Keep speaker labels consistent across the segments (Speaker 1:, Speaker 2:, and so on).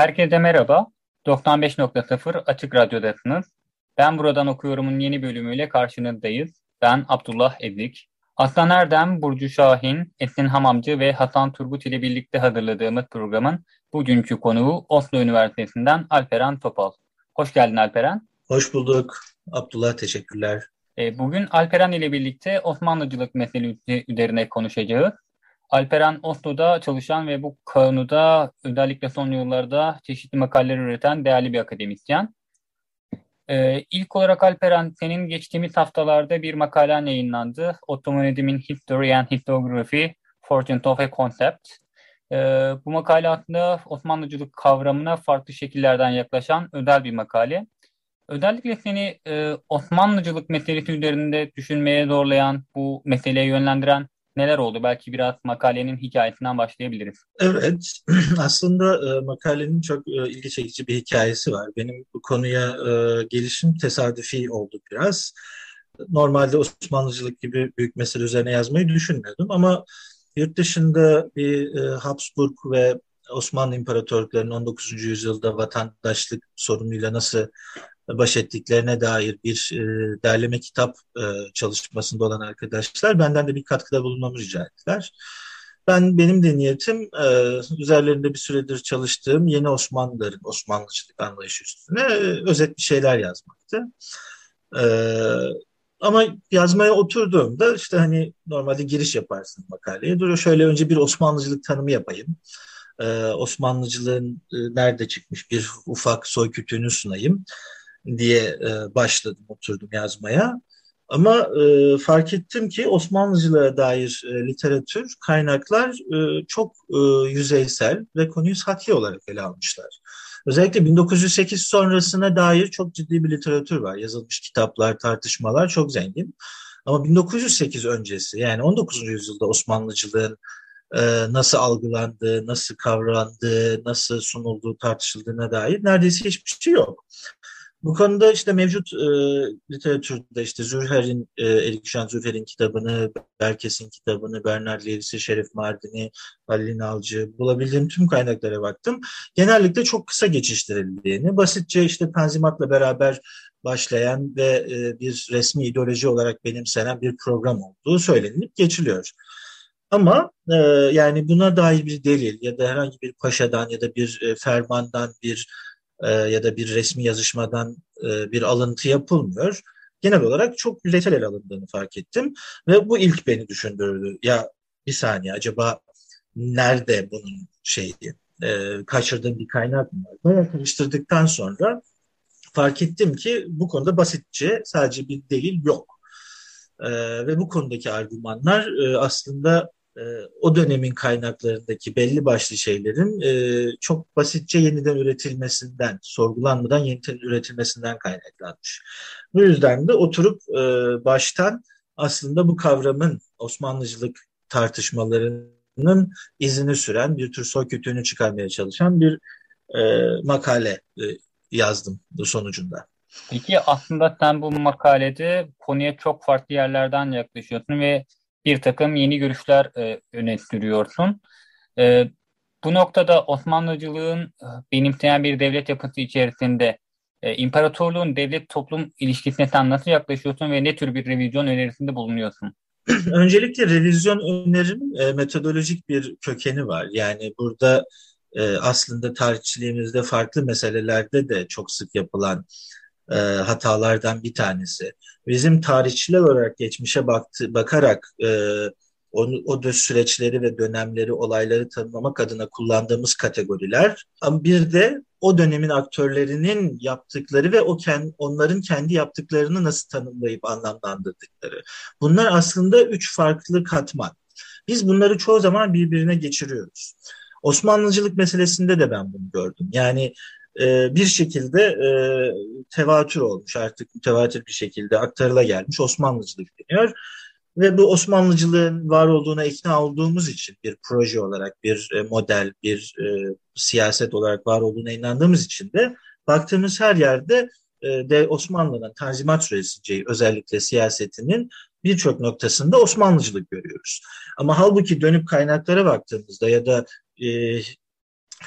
Speaker 1: Herkese merhaba. 95.0 Açık Radyo'dasınız. Ben buradan okuyorumun yeni bölümüyle karşınızdayız. Ben Abdullah Ezik. Aslan Erdem, Burcu Şahin, Esin Hamamcı ve Hasan Turgut ile birlikte hazırladığımız programın bugünkü konuğu Oslo Üniversitesi'nden Alperen Topal. Hoş geldin Alperen.
Speaker 2: Hoş bulduk. Abdullah teşekkürler.
Speaker 1: E, bugün Alperen ile birlikte Osmanlıcılık meselesi üzerine konuşacağız. Alperen Oslo'da çalışan ve bu konuda özellikle son yıllarda çeşitli makaleler üreten değerli bir akademisyen. Ee, ilk olarak Alperen, senin geçtiğimiz haftalarda bir makalen yayınlandı. Ottomanism'in History and Historiography, Fortune of a Concept. Ee, bu makale aslında Osmanlıcılık kavramına farklı şekillerden yaklaşan özel bir makale. Özellikle seni e, Osmanlıcılık meselesi üzerinde düşünmeye zorlayan, bu meseleye yönlendiren neler oldu? Belki biraz makalenin hikayesinden başlayabiliriz.
Speaker 2: Evet, aslında e, makalenin çok e, ilgi çekici bir hikayesi var. Benim bu konuya e, gelişim tesadüfi oldu biraz. Normalde Osmanlıcılık gibi büyük mesele üzerine yazmayı düşünmüyordum ama yurt dışında bir e, Habsburg ve Osmanlı İmparatorluklarının 19. yüzyılda vatandaşlık sorunuyla nasıl baş ettiklerine dair bir e, derleme kitap e, çalışmasında olan arkadaşlar benden de bir katkıda bulunmamı rica ettiler. Ben benim de niyetim e, üzerlerinde bir süredir çalıştığım yeni Osmanlıların Osmanlıcılık anlayışı üstüne e, özet bir şeyler yazmaktı. E, ama yazmaya oturduğumda işte hani normalde giriş yaparsın makaleye. Dur şöyle önce bir Osmanlıcılık tanımı yapayım. Ee, Osmanlıcılığın e, nerede çıkmış bir ufak soy kütüğünü sunayım diye e, başladım, oturdum yazmaya. Ama e, fark ettim ki Osmanlıcılığa dair e, literatür, kaynaklar e, çok e, yüzeysel ve konuyu sathi olarak ele almışlar. Özellikle 1908 sonrasına dair çok ciddi bir literatür var. Yazılmış kitaplar, tartışmalar çok zengin. Ama 1908 öncesi yani 19. yüzyılda Osmanlıcılığın e, nasıl algılandığı, nasıl kavrandığı, nasıl sunulduğu tartışıldığına dair neredeyse hiçbir şey yok. Bu konuda işte mevcut e, literatürde işte Zürher'in, e, Erik Jean Zürher'in kitabını, Berkes'in kitabını, Bernard Lewis'i, Şerif Mardin'i, Halil Nalcı bulabildiğim tüm kaynaklara baktım. Genellikle çok kısa geçiştirildiğini, basitçe işte Tanzimat'la beraber başlayan ve e, bir resmi ideoloji olarak benimsenen bir program olduğu söylenip geçiliyor. Ama e, yani buna dair bir delil ya da herhangi bir paşadan ya da bir e, fermandan bir e, ya da bir resmi yazışmadan e, bir alıntı yapılmıyor. Genel olarak çok yüzeysel ele alındığını fark ettim ve bu ilk beni düşündürdü. Ya bir saniye acaba nerede bunun şeyi e, kaçırdığım bir kaynak mı var? Bayağı karıştırdıktan sonra fark ettim ki bu konuda basitçe sadece bir delil yok. E, ve bu konudaki argümanlar e, aslında e, o dönemin kaynaklarındaki belli başlı şeylerin e, çok basitçe yeniden üretilmesinden, sorgulanmadan yeniden üretilmesinden kaynaklanmış. Bu yüzden de oturup e, baştan aslında bu kavramın Osmanlıcılık tartışmalarının izini süren bir tür soy kütüğünü çıkarmaya çalışan bir e, makale e, yazdım sonucunda.
Speaker 1: Peki aslında sen bu makalede konuya çok farklı yerlerden yaklaşıyorsun ve bir takım yeni görüşler e, öne sürüyorsun. E, bu noktada Osmanlıcılığın e, benimseyen bir devlet yapısı içerisinde e, imparatorluğun devlet toplum ilişkisine sen nasıl yaklaşıyorsun ve ne tür bir revizyon önerisinde bulunuyorsun?
Speaker 2: Öncelikle revizyon önerimin e, metodolojik bir kökeni var. Yani burada e, aslında tarihçiliğimizde farklı meselelerde de çok sık yapılan e, hatalardan bir tanesi. Bizim tarihçiler olarak geçmişe baktı, bakarak e, onu, o süreçleri ve dönemleri, olayları tanımlamak adına kullandığımız kategoriler. Ama bir de o dönemin aktörlerinin yaptıkları ve o kend, onların kendi yaptıklarını nasıl tanımlayıp anlamlandırdıkları. Bunlar aslında üç farklı katman. Biz bunları çoğu zaman birbirine geçiriyoruz. Osmanlıcılık meselesinde de ben bunu gördüm. Yani e, bir şekilde e, tevatür olmuş artık mütevatir bir şekilde aktarıla gelmiş Osmanlıcılık deniyor. Ve bu Osmanlıcılığın var olduğuna ikna olduğumuz için bir proje olarak, bir e, model, bir e, siyaset olarak var olduğuna inandığımız için de baktığımız her yerde e, de Osmanlı'nın Tanzimat süreci özellikle siyasetinin birçok noktasında Osmanlıcılık görüyoruz. Ama halbuki dönüp kaynaklara baktığımızda ya da e,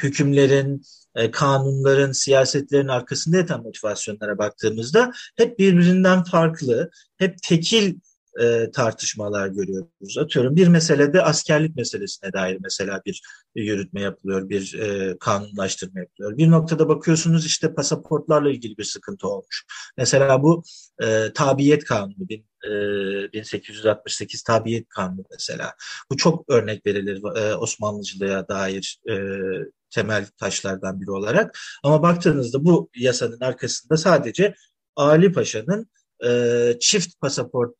Speaker 2: hükümlerin, e, kanunların, siyasetlerin arkasında yatan motivasyonlara baktığımızda hep birbirinden farklı, hep tekil e, tartışmalar görüyoruz. Atıyorum bir meselede askerlik meselesine dair mesela bir yürütme yapılıyor, bir e, kanunlaştırma yapılıyor. Bir noktada bakıyorsunuz işte pasaportlarla ilgili bir sıkıntı olmuş. Mesela bu e, tabiyet kanunu, bin, e, 1868 tabiyet kanunu mesela. Bu çok örnek verilir e, Osmanlıcılığa dair e, temel taşlardan biri olarak. Ama baktığınızda bu yasanın arkasında sadece Ali Paşa'nın e, çift pasaport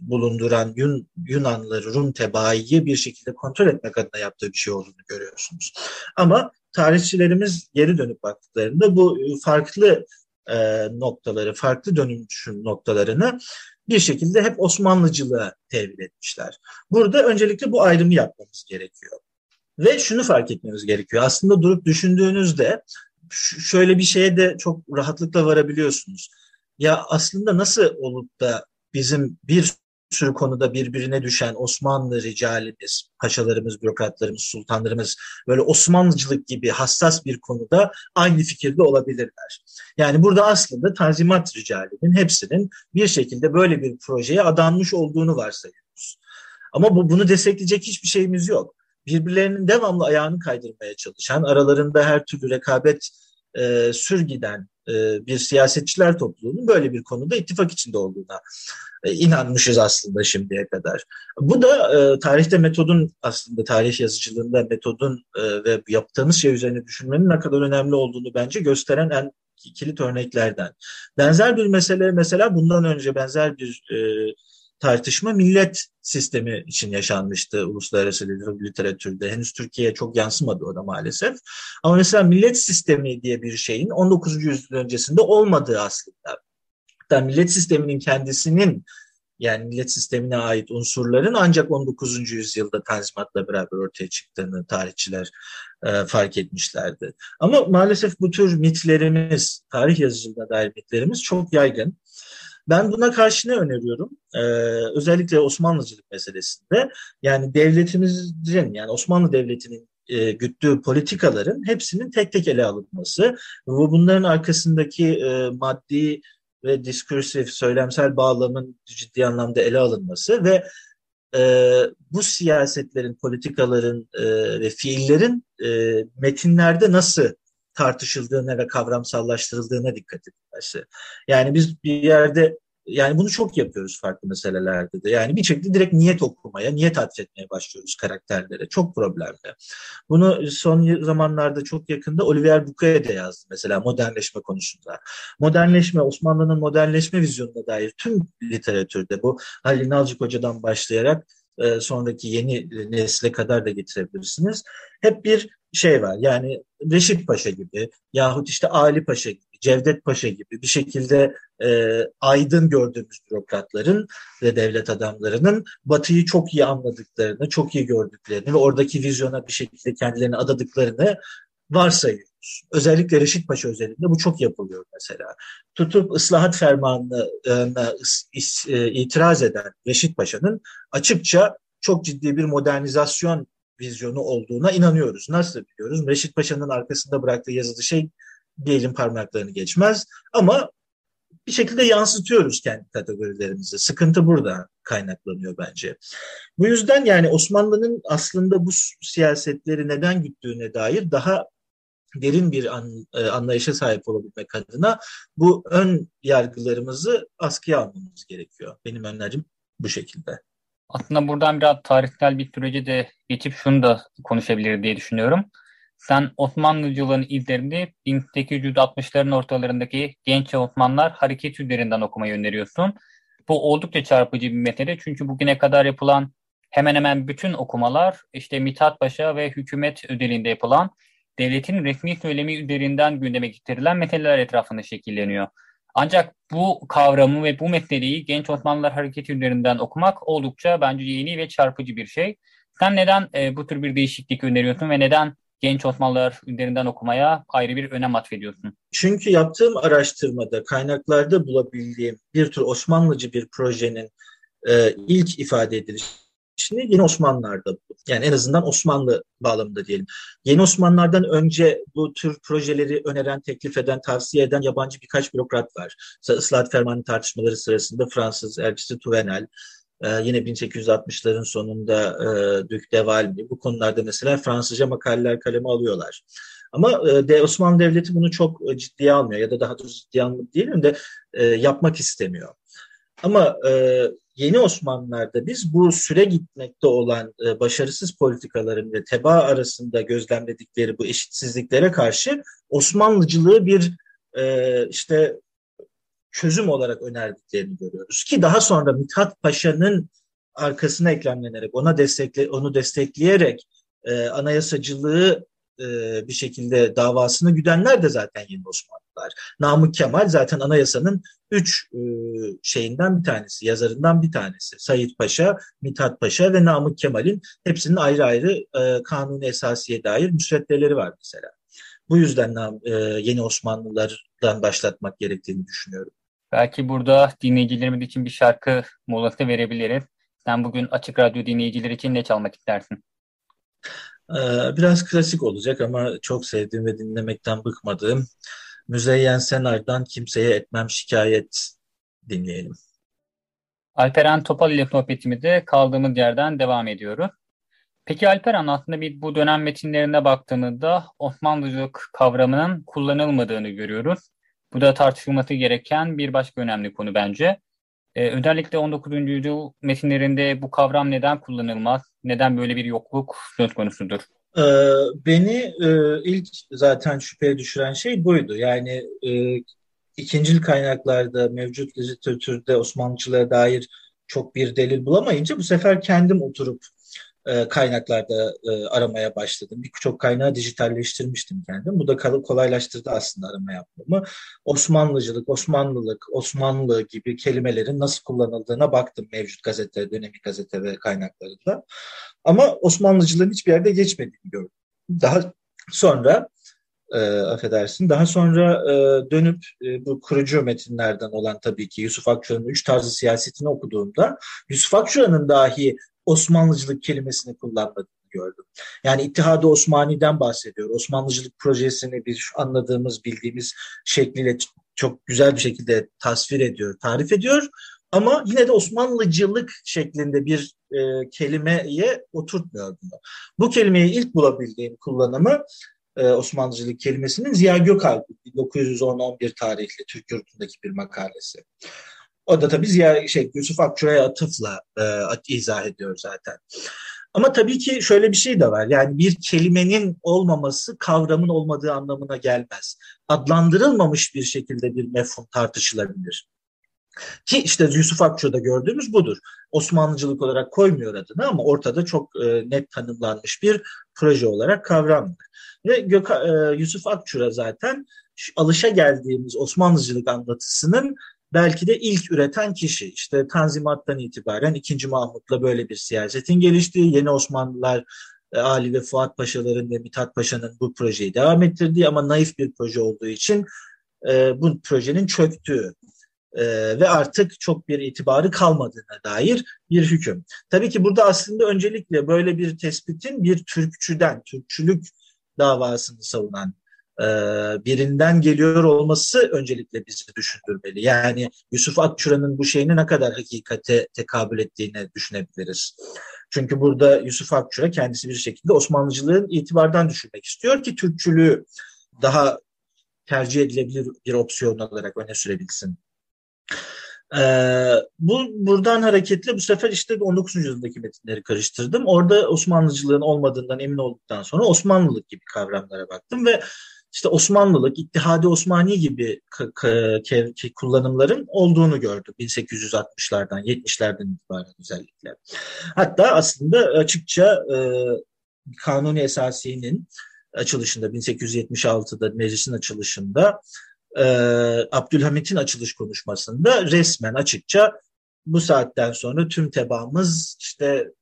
Speaker 2: bulunduran Yun, Yunanlıları, Rum tebaayı bir şekilde kontrol etmek adına yaptığı bir şey olduğunu görüyorsunuz. Ama tarihçilerimiz geri dönüp baktıklarında bu farklı e, noktaları, farklı dönüşüm noktalarını bir şekilde hep Osmanlıcılığa tevil etmişler. Burada öncelikle bu ayrımı yapmamız gerekiyor. Ve şunu fark etmemiz gerekiyor. Aslında durup düşündüğünüzde şöyle bir şeye de çok rahatlıkla varabiliyorsunuz ya aslında nasıl olup da bizim bir sürü konuda birbirine düşen Osmanlı ricalimiz, paşalarımız, bürokratlarımız, sultanlarımız böyle Osmanlıcılık gibi hassas bir konuda aynı fikirde olabilirler. Yani burada aslında Tanzimat ricalinin hepsinin bir şekilde böyle bir projeye adanmış olduğunu varsayıyoruz. Ama bu, bunu destekleyecek hiçbir şeyimiz yok. Birbirlerinin devamlı ayağını kaydırmaya çalışan, aralarında her türlü rekabet e, sürgiden e, bir siyasetçiler topluluğunun böyle bir konuda ittifak içinde olduğuna e, inanmışız aslında şimdiye kadar. Bu da e, tarihte metodun aslında tarih yazıcılığında metodun ve yaptığımız şey üzerine düşünmenin ne kadar önemli olduğunu bence gösteren en kilit örneklerden. Benzer bir mesele mesela bundan önce benzer bir tartışma millet sistemi için yaşanmıştı uluslararası literatürde. Henüz Türkiye'ye çok yansımadı o da maalesef. Ama mesela millet sistemi diye bir şeyin 19. yüzyıl öncesinde olmadığı aslında. Hatta millet sisteminin kendisinin yani millet sistemine ait unsurların ancak 19. yüzyılda Tanzimat'la beraber ortaya çıktığını tarihçiler e, fark etmişlerdi. Ama maalesef bu tür mitlerimiz, tarih yazıcılığına dair mitlerimiz çok yaygın. Ben buna karşı ne öneriyorum? Ee, özellikle Osmanlıcılık meselesinde yani devletimizin yani Osmanlı Devleti'nin e, güttüğü politikaların hepsinin tek tek ele alınması ve bunların arkasındaki e, maddi ve diskursif, söylemsel bağlamın ciddi anlamda ele alınması ve e, bu siyasetlerin, politikaların e, ve fiillerin e, metinlerde nasıl tartışıldığına ve kavramsallaştırıldığına dikkat edilmesi. Yani biz bir yerde yani bunu çok yapıyoruz farklı meselelerde de. Yani bir şekilde direkt niyet okumaya, niyet atfetmeye başlıyoruz karakterlere. Çok problemli. Bunu son zamanlarda çok yakında Olivier Bouquet de yazdı mesela modernleşme konusunda. Modernleşme, Osmanlı'nın modernleşme vizyonuna dair tüm literatürde bu Halil Nalcık Hoca'dan başlayarak e, sonraki yeni nesle kadar da getirebilirsiniz. Hep bir şey var yani Reşit Paşa gibi yahut işte Ali Paşa gibi, Cevdet Paşa gibi bir şekilde e, aydın gördüğümüz bürokratların ve devlet adamlarının Batı'yı çok iyi anladıklarını, çok iyi gördüklerini ve oradaki vizyona bir şekilde kendilerini adadıklarını varsayıyoruz. Özellikle Reşit Paşa özelinde bu çok yapılıyor mesela. Tutup ıslahat fermanına e, itiraz eden Reşit Paşa'nın açıkça çok ciddi bir modernizasyon vizyonu olduğuna inanıyoruz. Nasıl biliyoruz? Reşit Paşa'nın arkasında bıraktığı yazılı şey bir elin parmaklarını geçmez ama bir şekilde yansıtıyoruz kendi kategorilerimizi. Sıkıntı burada kaynaklanıyor bence. Bu yüzden yani Osmanlı'nın aslında bu siyasetleri neden güttüğüne dair daha derin bir e, anlayışa sahip olabilmek adına bu ön yargılarımızı askıya almamız gerekiyor. Benim önerim bu şekilde.
Speaker 1: Aslında buradan biraz tarihsel bir sürece de geçip şunu da konuşabilir diye düşünüyorum. Sen Osmanlıcılığın izlerini 1860'ların ortalarındaki genç Osmanlılar hareket üzerinden okumayı öneriyorsun. Bu oldukça çarpıcı bir mesele çünkü bugüne kadar yapılan hemen hemen bütün okumalar işte Mithat Paşa ve hükümet ödelinde yapılan devletin resmi söylemi üzerinden gündeme getirilen meseleler etrafında şekilleniyor. Ancak bu kavramı ve bu meseleyi genç Osmanlılar hareketi üzerinden okumak oldukça bence yeni ve çarpıcı bir şey. Sen neden e, bu tür bir değişiklik öneriyorsun ve neden genç Osmanlılar üzerinden okumaya ayrı bir önem atfediyorsun?
Speaker 2: Çünkü yaptığım araştırmada kaynaklarda bulabildiğim bir tür Osmanlıcı bir projenin e, ilk ifade edilişi Şimdi yeni Osmanlılar'da yani en azından Osmanlı bağlamında diyelim. Yeni Osmanlılardan önce bu tür projeleri öneren, teklif eden, tavsiye eden yabancı birkaç bürokrat var. Mesela ıslahat fermanı tartışmaları sırasında Fransız elçisi Tuvenel, ee, yine 1860'ların sonunda e, Duc de Valmy bu konularda mesela Fransızca makaleler kaleme alıyorlar. Ama e, de Osmanlı Devleti bunu çok ciddiye almıyor ya da daha doğrusu ciddiye almak değil de e, yapmak istemiyor. Ama e, yeni Osmanlılar'da biz bu süre gitmekte olan e, başarısız politikaların ve teba arasında gözlemledikleri bu eşitsizliklere karşı Osmanlıcılığı bir e, işte çözüm olarak önerdiklerini görüyoruz. Ki daha sonra Mithat Paşa'nın arkasına eklemlenerek, ona destekle, onu destekleyerek e, anayasacılığı e, bir şekilde davasını güdenler de zaten yeni Osmanlılar. Namık Kemal zaten anayasanın üç e, şeyinden bir tanesi, yazarından bir tanesi. Said Paşa, Mithat Paşa ve Namık Kemal'in hepsinin ayrı ayrı e, kanuni esasiye dair müsveddeleri var mesela. Bu yüzden e, yeni Osmanlılardan başlatmak gerektiğini düşünüyorum.
Speaker 1: Belki burada dinleyicilerimiz için bir şarkı molası verebiliriz. Sen bugün Açık Radyo dinleyicileri için ne çalmak istersin?
Speaker 2: Ee, biraz klasik olacak ama çok sevdiğim ve dinlemekten bıkmadığım Müzeyyen Senar'dan Kimseye Etmem Şikayet dinleyelim.
Speaker 1: Alperen Topal ile sohbetimize kaldığımız yerden devam ediyoruz. Peki Alperen aslında bir bu dönem metinlerine baktığımızda Osmanlıcılık kavramının kullanılmadığını görüyoruz. Bu da tartışılması gereken bir başka önemli konu bence. Ee, özellikle 19. yüzyıl metinlerinde bu kavram neden kullanılmaz? Neden böyle bir yokluk söz konusudur?
Speaker 2: Ee, beni e, ilk zaten şüpheye düşüren şey buydu. Yani e, ikincil kaynaklarda mevcut literatürde Osmanlıcılığa dair çok bir delil bulamayınca bu sefer kendim oturup e, kaynaklarda e, aramaya başladım. Birçok kaynağı dijitalleştirmiştim kendim. Bu da kolaylaştırdı aslında arama yapmamı. Osmanlıcılık, Osmanlılık, Osmanlı gibi kelimelerin nasıl kullanıldığına baktım mevcut gazete, dönemi gazete ve kaynaklarında. Ama Osmanlıcılığın hiçbir yerde geçmediğini gördüm. Daha sonra e, affedersin. Daha sonra e, dönüp e, bu kurucu metinlerden olan tabii ki Yusuf Akçura'nın üç tarzı siyasetini okuduğumda Yusuf Akçura'nın dahi Osmanlıcılık kelimesini kullanmadığını gördüm. Yani İttihad-ı Osmani'den bahsediyor. Osmanlıcılık projesini bir anladığımız, bildiğimiz şekliyle çok güzel bir şekilde tasvir ediyor, tarif ediyor. Ama yine de Osmanlıcılık şeklinde bir e, kelimeye oturtmuyor bunu. Bu kelimeyi ilk bulabildiğim kullanımı e, Osmanlıcılık kelimesinin Ziya Gökalp 1910-11 tarihli Türk Yurtu'ndaki bir makalesi. O da tabii Ziya, şey, Yusuf Akçura'ya atıfla e, izah ediyor zaten. Ama tabii ki şöyle bir şey de var. Yani bir kelimenin olmaması kavramın olmadığı anlamına gelmez. Adlandırılmamış bir şekilde bir mefhum tartışılabilir. Ki işte Yusuf Akçur'da gördüğümüz budur. Osmanlıcılık olarak koymuyor adını ama ortada çok e, net tanımlanmış bir proje olarak kavram. Ve Göka, e, Yusuf Akçur'a zaten alışa geldiğimiz Osmanlıcılık anlatısının belki de ilk üreten kişi. İşte Tanzimat'tan itibaren 2. Mahmut'la böyle bir siyasetin geliştiği, yeni Osmanlılar e, Ali ve Fuat Paşaların ve Mithat Paşa'nın bu projeyi devam ettirdiği ama naif bir proje olduğu için e, bu projenin çöktüğü e, ve artık çok bir itibarı kalmadığına dair bir hüküm. Tabii ki burada aslında öncelikle böyle bir tespitin bir Türkçüden, Türkçülük davasını savunan birinden geliyor olması öncelikle bizi düşündürmeli. Yani Yusuf Akçura'nın bu şeyini ne kadar hakikate tekabül ettiğini düşünebiliriz. Çünkü burada Yusuf Akçura kendisi bir şekilde Osmanlıcılığın itibardan düşürmek istiyor ki Türkçülüğü daha tercih edilebilir bir opsiyon olarak öne sürebilsin. Ee, bu buradan hareketle bu sefer işte 19. yüzyıldaki metinleri karıştırdım. Orada Osmanlıcılığın olmadığından emin olduktan sonra Osmanlılık gibi kavramlara baktım ve işte Osmanlılık, İttihadi Osmani gibi kullanımların olduğunu gördüm 1860'lardan, 70'lerden itibaren özellikle. Hatta aslında açıkça e, Kanuni Esasi'nin açılışında 1876'da meclisin açılışında e, Abdülhamit'in açılış konuşmasında resmen açıkça bu saatten sonra tüm tebaamız işte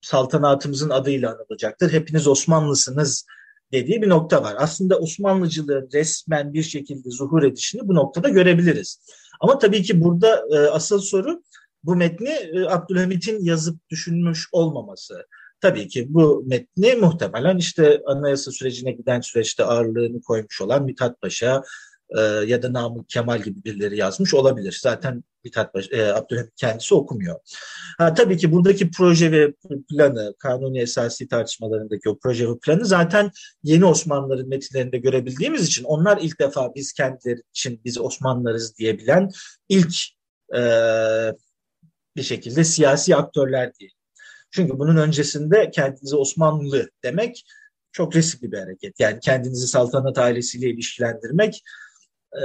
Speaker 2: saltanatımızın adıyla anılacaktır. Hepiniz Osmanlısınız dediği bir nokta var. Aslında Osmanlıcılığın resmen bir şekilde zuhur edişini bu noktada görebiliriz. Ama tabii ki burada e, asıl soru bu metni e, Abdülhamit'in yazıp düşünmüş olmaması. Tabii ki bu metni muhtemelen işte anayasa sürecine giden süreçte ağırlığını koymuş olan Mithat Paşa, e, ya da Namık Kemal gibi birileri yazmış olabilir. Zaten Mithat Paşa, e, Abdülhamit kendisi okumuyor. Ha, tabii ki buradaki proje ve planı, kanuni esasi tartışmalarındaki o proje ve planı zaten yeni Osmanlıların metinlerinde görebildiğimiz için onlar ilk defa biz kendileri için biz Osmanlılarız diyebilen ilk e, bir şekilde siyasi aktörler diye. Çünkü bunun öncesinde kendinizi Osmanlı demek çok riskli bir hareket. Yani kendinizi saltanat ailesiyle ilişkilendirmek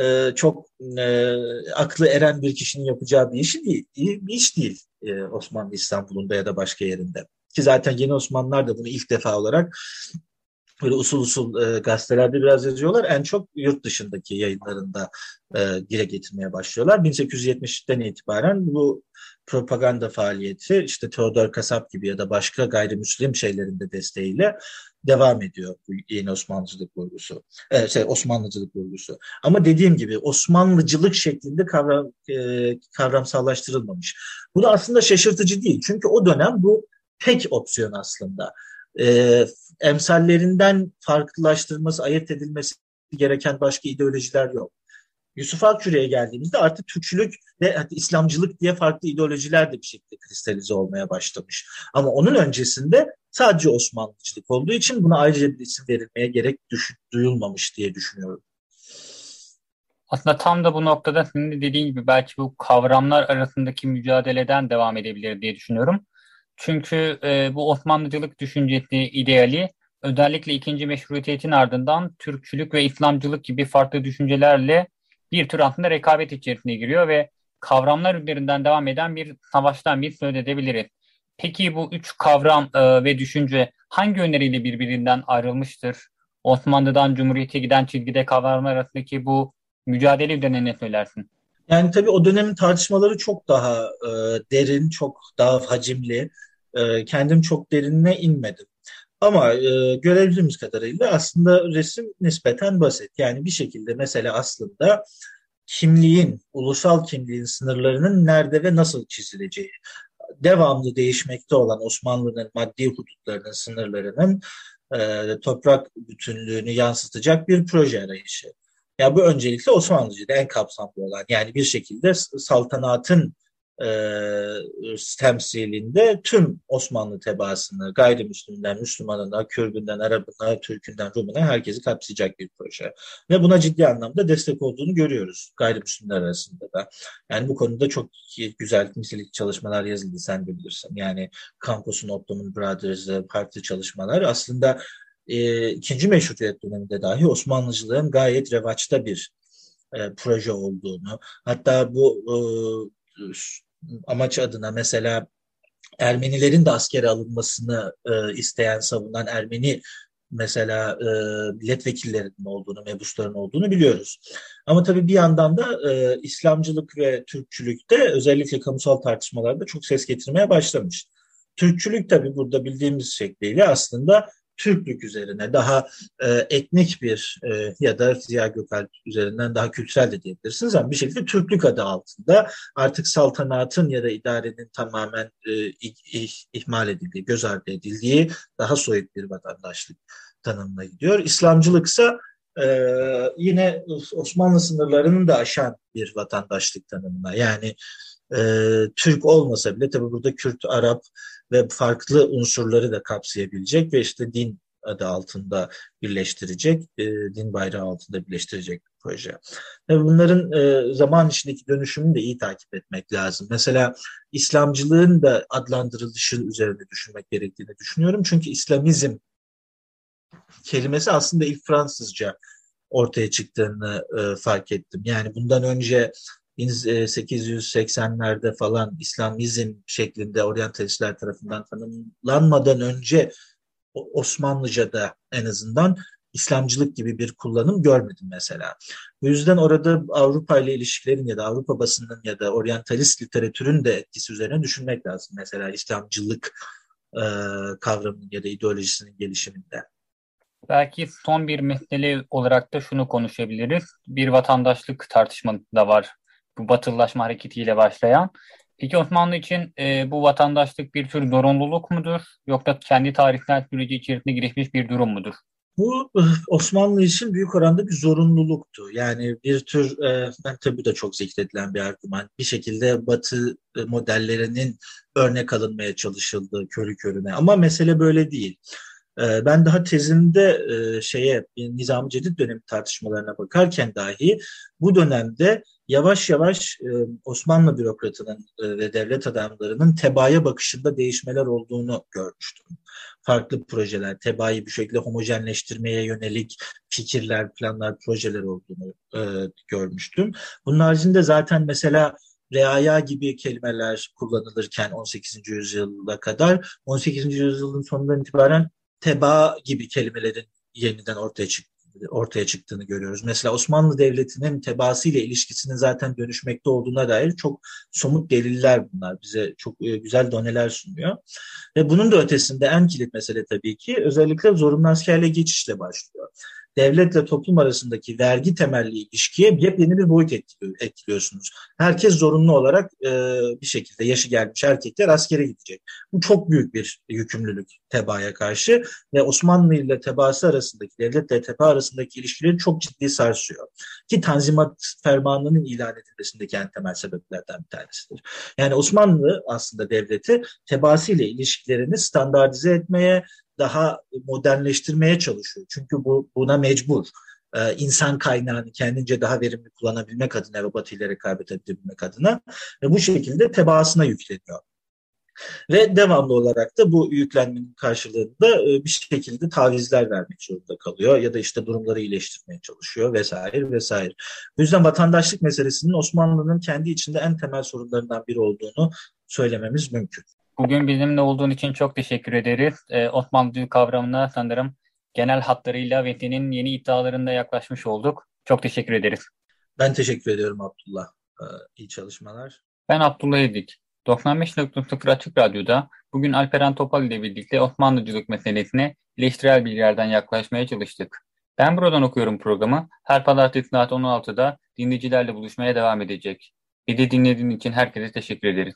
Speaker 2: e, çok e, aklı eren bir kişinin yapacağı bir iş değil. Bir iş değil e, Osmanlı İstanbul'unda ya da başka yerinde. Ki zaten yeni Osmanlılar da bunu ilk defa olarak böyle usul usul e, gazetelerde biraz yazıyorlar. En çok yurt dışındaki yayınlarında e, dile getirmeye başlıyorlar. 1870'ten itibaren bu propaganda faaliyeti işte Theodor Kasap gibi ya da başka gayrimüslim şeylerin de desteğiyle devam ediyor bu yeni Osmanlıcılık vurgusu. Ee, şey, Osmanlıcılık vurgusu. Ama dediğim gibi Osmanlıcılık şeklinde kavram, e, kavramsallaştırılmamış. Bu da aslında şaşırtıcı değil. Çünkü o dönem bu tek opsiyon aslında. Ee, emsallerinden farklılaştırılması, ayırt edilmesi gereken başka ideolojiler yok. Yusuf Akçura'ya geldiğimizde artık Türkçülük ve İslamcılık diye farklı ideolojiler de bir şekilde kristalize olmaya başlamış. Ama onun öncesinde sadece Osmanlıcılık olduğu için buna ayrıca bir isim verilmeye gerek düş- duyulmamış diye düşünüyorum.
Speaker 1: Aslında tam da bu noktada senin dediğin gibi belki bu kavramlar arasındaki mücadeleden devam edebilir diye düşünüyorum. Çünkü e, bu Osmanlıcılık düşüncesi, ideali özellikle ikinci meşrutiyetin ardından Türkçülük ve İslamcılık gibi farklı düşüncelerle bir tür aslında rekabet içerisine giriyor ve kavramlar üzerinden devam eden bir savaştan bir söz edebiliriz. Peki bu üç kavram e, ve düşünce hangi yönleriyle birbirinden ayrılmıştır? Osmanlı'dan Cumhuriyet'e giden çizgide kavramlar arasındaki bu mücadele üzerine ne söylersin?
Speaker 2: Yani tabii o dönemin tartışmaları çok daha e, derin, çok daha hacimli. E, kendim çok derinine inmedim. Ama e, görebildiğimiz kadarıyla aslında resim nispeten basit. Yani bir şekilde mesela aslında kimliğin, ulusal kimliğin sınırlarının nerede ve nasıl çizileceği, devamlı değişmekte olan Osmanlı'nın maddi hudutlarının sınırlarının e, toprak bütünlüğünü yansıtacak bir proje arayışı. Ya bu öncelikle Osmanlıcı'da en kapsamlı olan yani bir şekilde saltanatın e, temsilinde tüm Osmanlı tebaasını gayrimüslimden, Müslümanına, Kürdünden, Arabına, Türkünden, Rumuna herkesi kapsayacak bir proje. Ve buna ciddi anlamda destek olduğunu görüyoruz gayrimüslimler arasında da. Yani bu konuda çok güzel nitelikli çalışmalar yazıldı sen de bilirsin. Yani Campus'un Ottoman Brothers'ı farklı çalışmalar aslında e, ikinci meşrutiyet döneminde dahi Osmanlıcılığın gayet revaçta bir e, proje olduğunu hatta bu e, amaç adına mesela Ermenilerin de askere alınmasını e, isteyen, savunan Ermeni mesela e, milletvekillerinin olduğunu, mebusların olduğunu biliyoruz. Ama tabii bir yandan da e, İslamcılık ve Türkçülükte özellikle kamusal tartışmalarda çok ses getirmeye başlamış. Türkçülük tabii burada bildiğimiz şekliyle aslında Türklük üzerine daha e, etnik bir e, ya da Ziya Gökalp üzerinden daha kültürel de diyebilirsiniz ama bir şekilde Türklük adı altında artık saltanatın ya da idarenin tamamen e, ih, ihmal edildiği, göz ardı edildiği daha soyut bir vatandaşlık tanımına gidiyor. İslamcılıksa e, yine Osmanlı sınırlarının da aşan bir vatandaşlık tanımına yani e, Türk olmasa bile tabi burada Kürt, Arap ve farklı unsurları da kapsayabilecek ve işte din adı altında birleştirecek, e, din bayrağı altında birleştirecek bir proje. Tabii bunların e, zaman içindeki dönüşümünü de iyi takip etmek lazım. Mesela İslamcılığın da adlandırılışı üzerinde düşünmek gerektiğini düşünüyorum. Çünkü İslamizm kelimesi aslında ilk Fransızca ortaya çıktığını e, fark ettim. Yani bundan önce 1880'lerde falan İslamizm şeklinde oryantalistler tarafından tanımlanmadan önce Osmanlıca'da en azından İslamcılık gibi bir kullanım görmedim mesela. Bu yüzden orada Avrupa ile ilişkilerin ya da Avrupa basının ya da oryantalist literatürün de etkisi üzerine düşünmek lazım. Mesela İslamcılık e, kavramının ya da ideolojisinin gelişiminde.
Speaker 1: Belki son bir mesele olarak da şunu konuşabiliriz. Bir vatandaşlık tartışması da var bu batılılaşma hareketiyle başlayan. Peki Osmanlı için e, bu vatandaşlık bir tür zorunluluk mudur yoksa kendi tarihsel süreci içerisinde gelişmiş bir durum mudur?
Speaker 2: Bu Osmanlı için büyük oranda bir zorunluluktu. Yani bir tür, e, ben tabii de çok zikredilen bir argüman. Bir şekilde Batı e, modellerinin örnek alınmaya çalışıldı körü körüne. Ama mesele böyle değil. E, ben daha tezimde şeye Nizam-ı Cedid dönemi tartışmalarına bakarken dahi bu dönemde yavaş yavaş e, Osmanlı bürokratının e, ve devlet adamlarının tebaaya bakışında değişmeler olduğunu görmüştüm. Farklı projeler, tebaayı bir şekilde homojenleştirmeye yönelik fikirler, planlar, projeler olduğunu e, görmüştüm. Bunun haricinde zaten mesela reaya gibi kelimeler kullanılırken 18. yüzyıla kadar 18. yüzyılın sonundan itibaren teba gibi kelimelerin yeniden ortaya çıktı ortaya çıktığını görüyoruz. Mesela Osmanlı Devleti'nin tebaası ile ilişkisinin zaten dönüşmekte olduğuna dair çok somut deliller bunlar. Bize çok e, güzel doneler sunuyor. Ve bunun da ötesinde en kilit mesele tabii ki özellikle zorunlu askerliğe geçişle başlıyor devletle toplum arasındaki vergi temelli ilişkiye yepyeni bir boyut etkiliyorsunuz. Herkes zorunlu olarak e, bir şekilde yaşı gelmiş erkekler askere gidecek. Bu çok büyük bir yükümlülük tebaaya karşı ve Osmanlı ile tebaası arasındaki, devletle teba arasındaki ilişkileri çok ciddi sarsıyor. Ki Tanzimat Fermanı'nın ilan edilmesindeki en temel sebeplerden bir tanesidir. Yani Osmanlı aslında devleti tebaası ile ilişkilerini standartize etmeye, daha modernleştirmeye çalışıyor. Çünkü bu buna mecbur. Ee, insan kaynağını kendince daha verimli kullanabilmek adına ve Batı ile rekabet edebilmek adına ve bu şekilde tebaasına yükleniyor. Ve devamlı olarak da bu yüklenmenin karşılığında e, bir şekilde tavizler vermek zorunda kalıyor ya da işte durumları iyileştirmeye çalışıyor vesaire vesaire. Bu yüzden vatandaşlık meselesinin Osmanlı'nın kendi içinde en temel sorunlarından biri olduğunu söylememiz mümkün.
Speaker 1: Bugün bizimle olduğun için çok teşekkür ederiz. Ee, Osmanlı kavramına sanırım genel hatlarıyla Vehdi'nin yeni iddialarında yaklaşmış olduk. Çok teşekkür ederiz.
Speaker 2: Ben teşekkür ediyorum Abdullah. Ee, iyi çalışmalar.
Speaker 1: Ben Abdullah Edik. 95.0 Açık Radyo'da bugün Alperen Topal ile birlikte Osmanlıcılık meselesine eleştirel bilgilerden yaklaşmaya çalıştık. Ben buradan okuyorum programı. Her pazartesi saat 16'da dinleyicilerle buluşmaya devam edecek. Bir de dinlediğin için herkese teşekkür ederiz.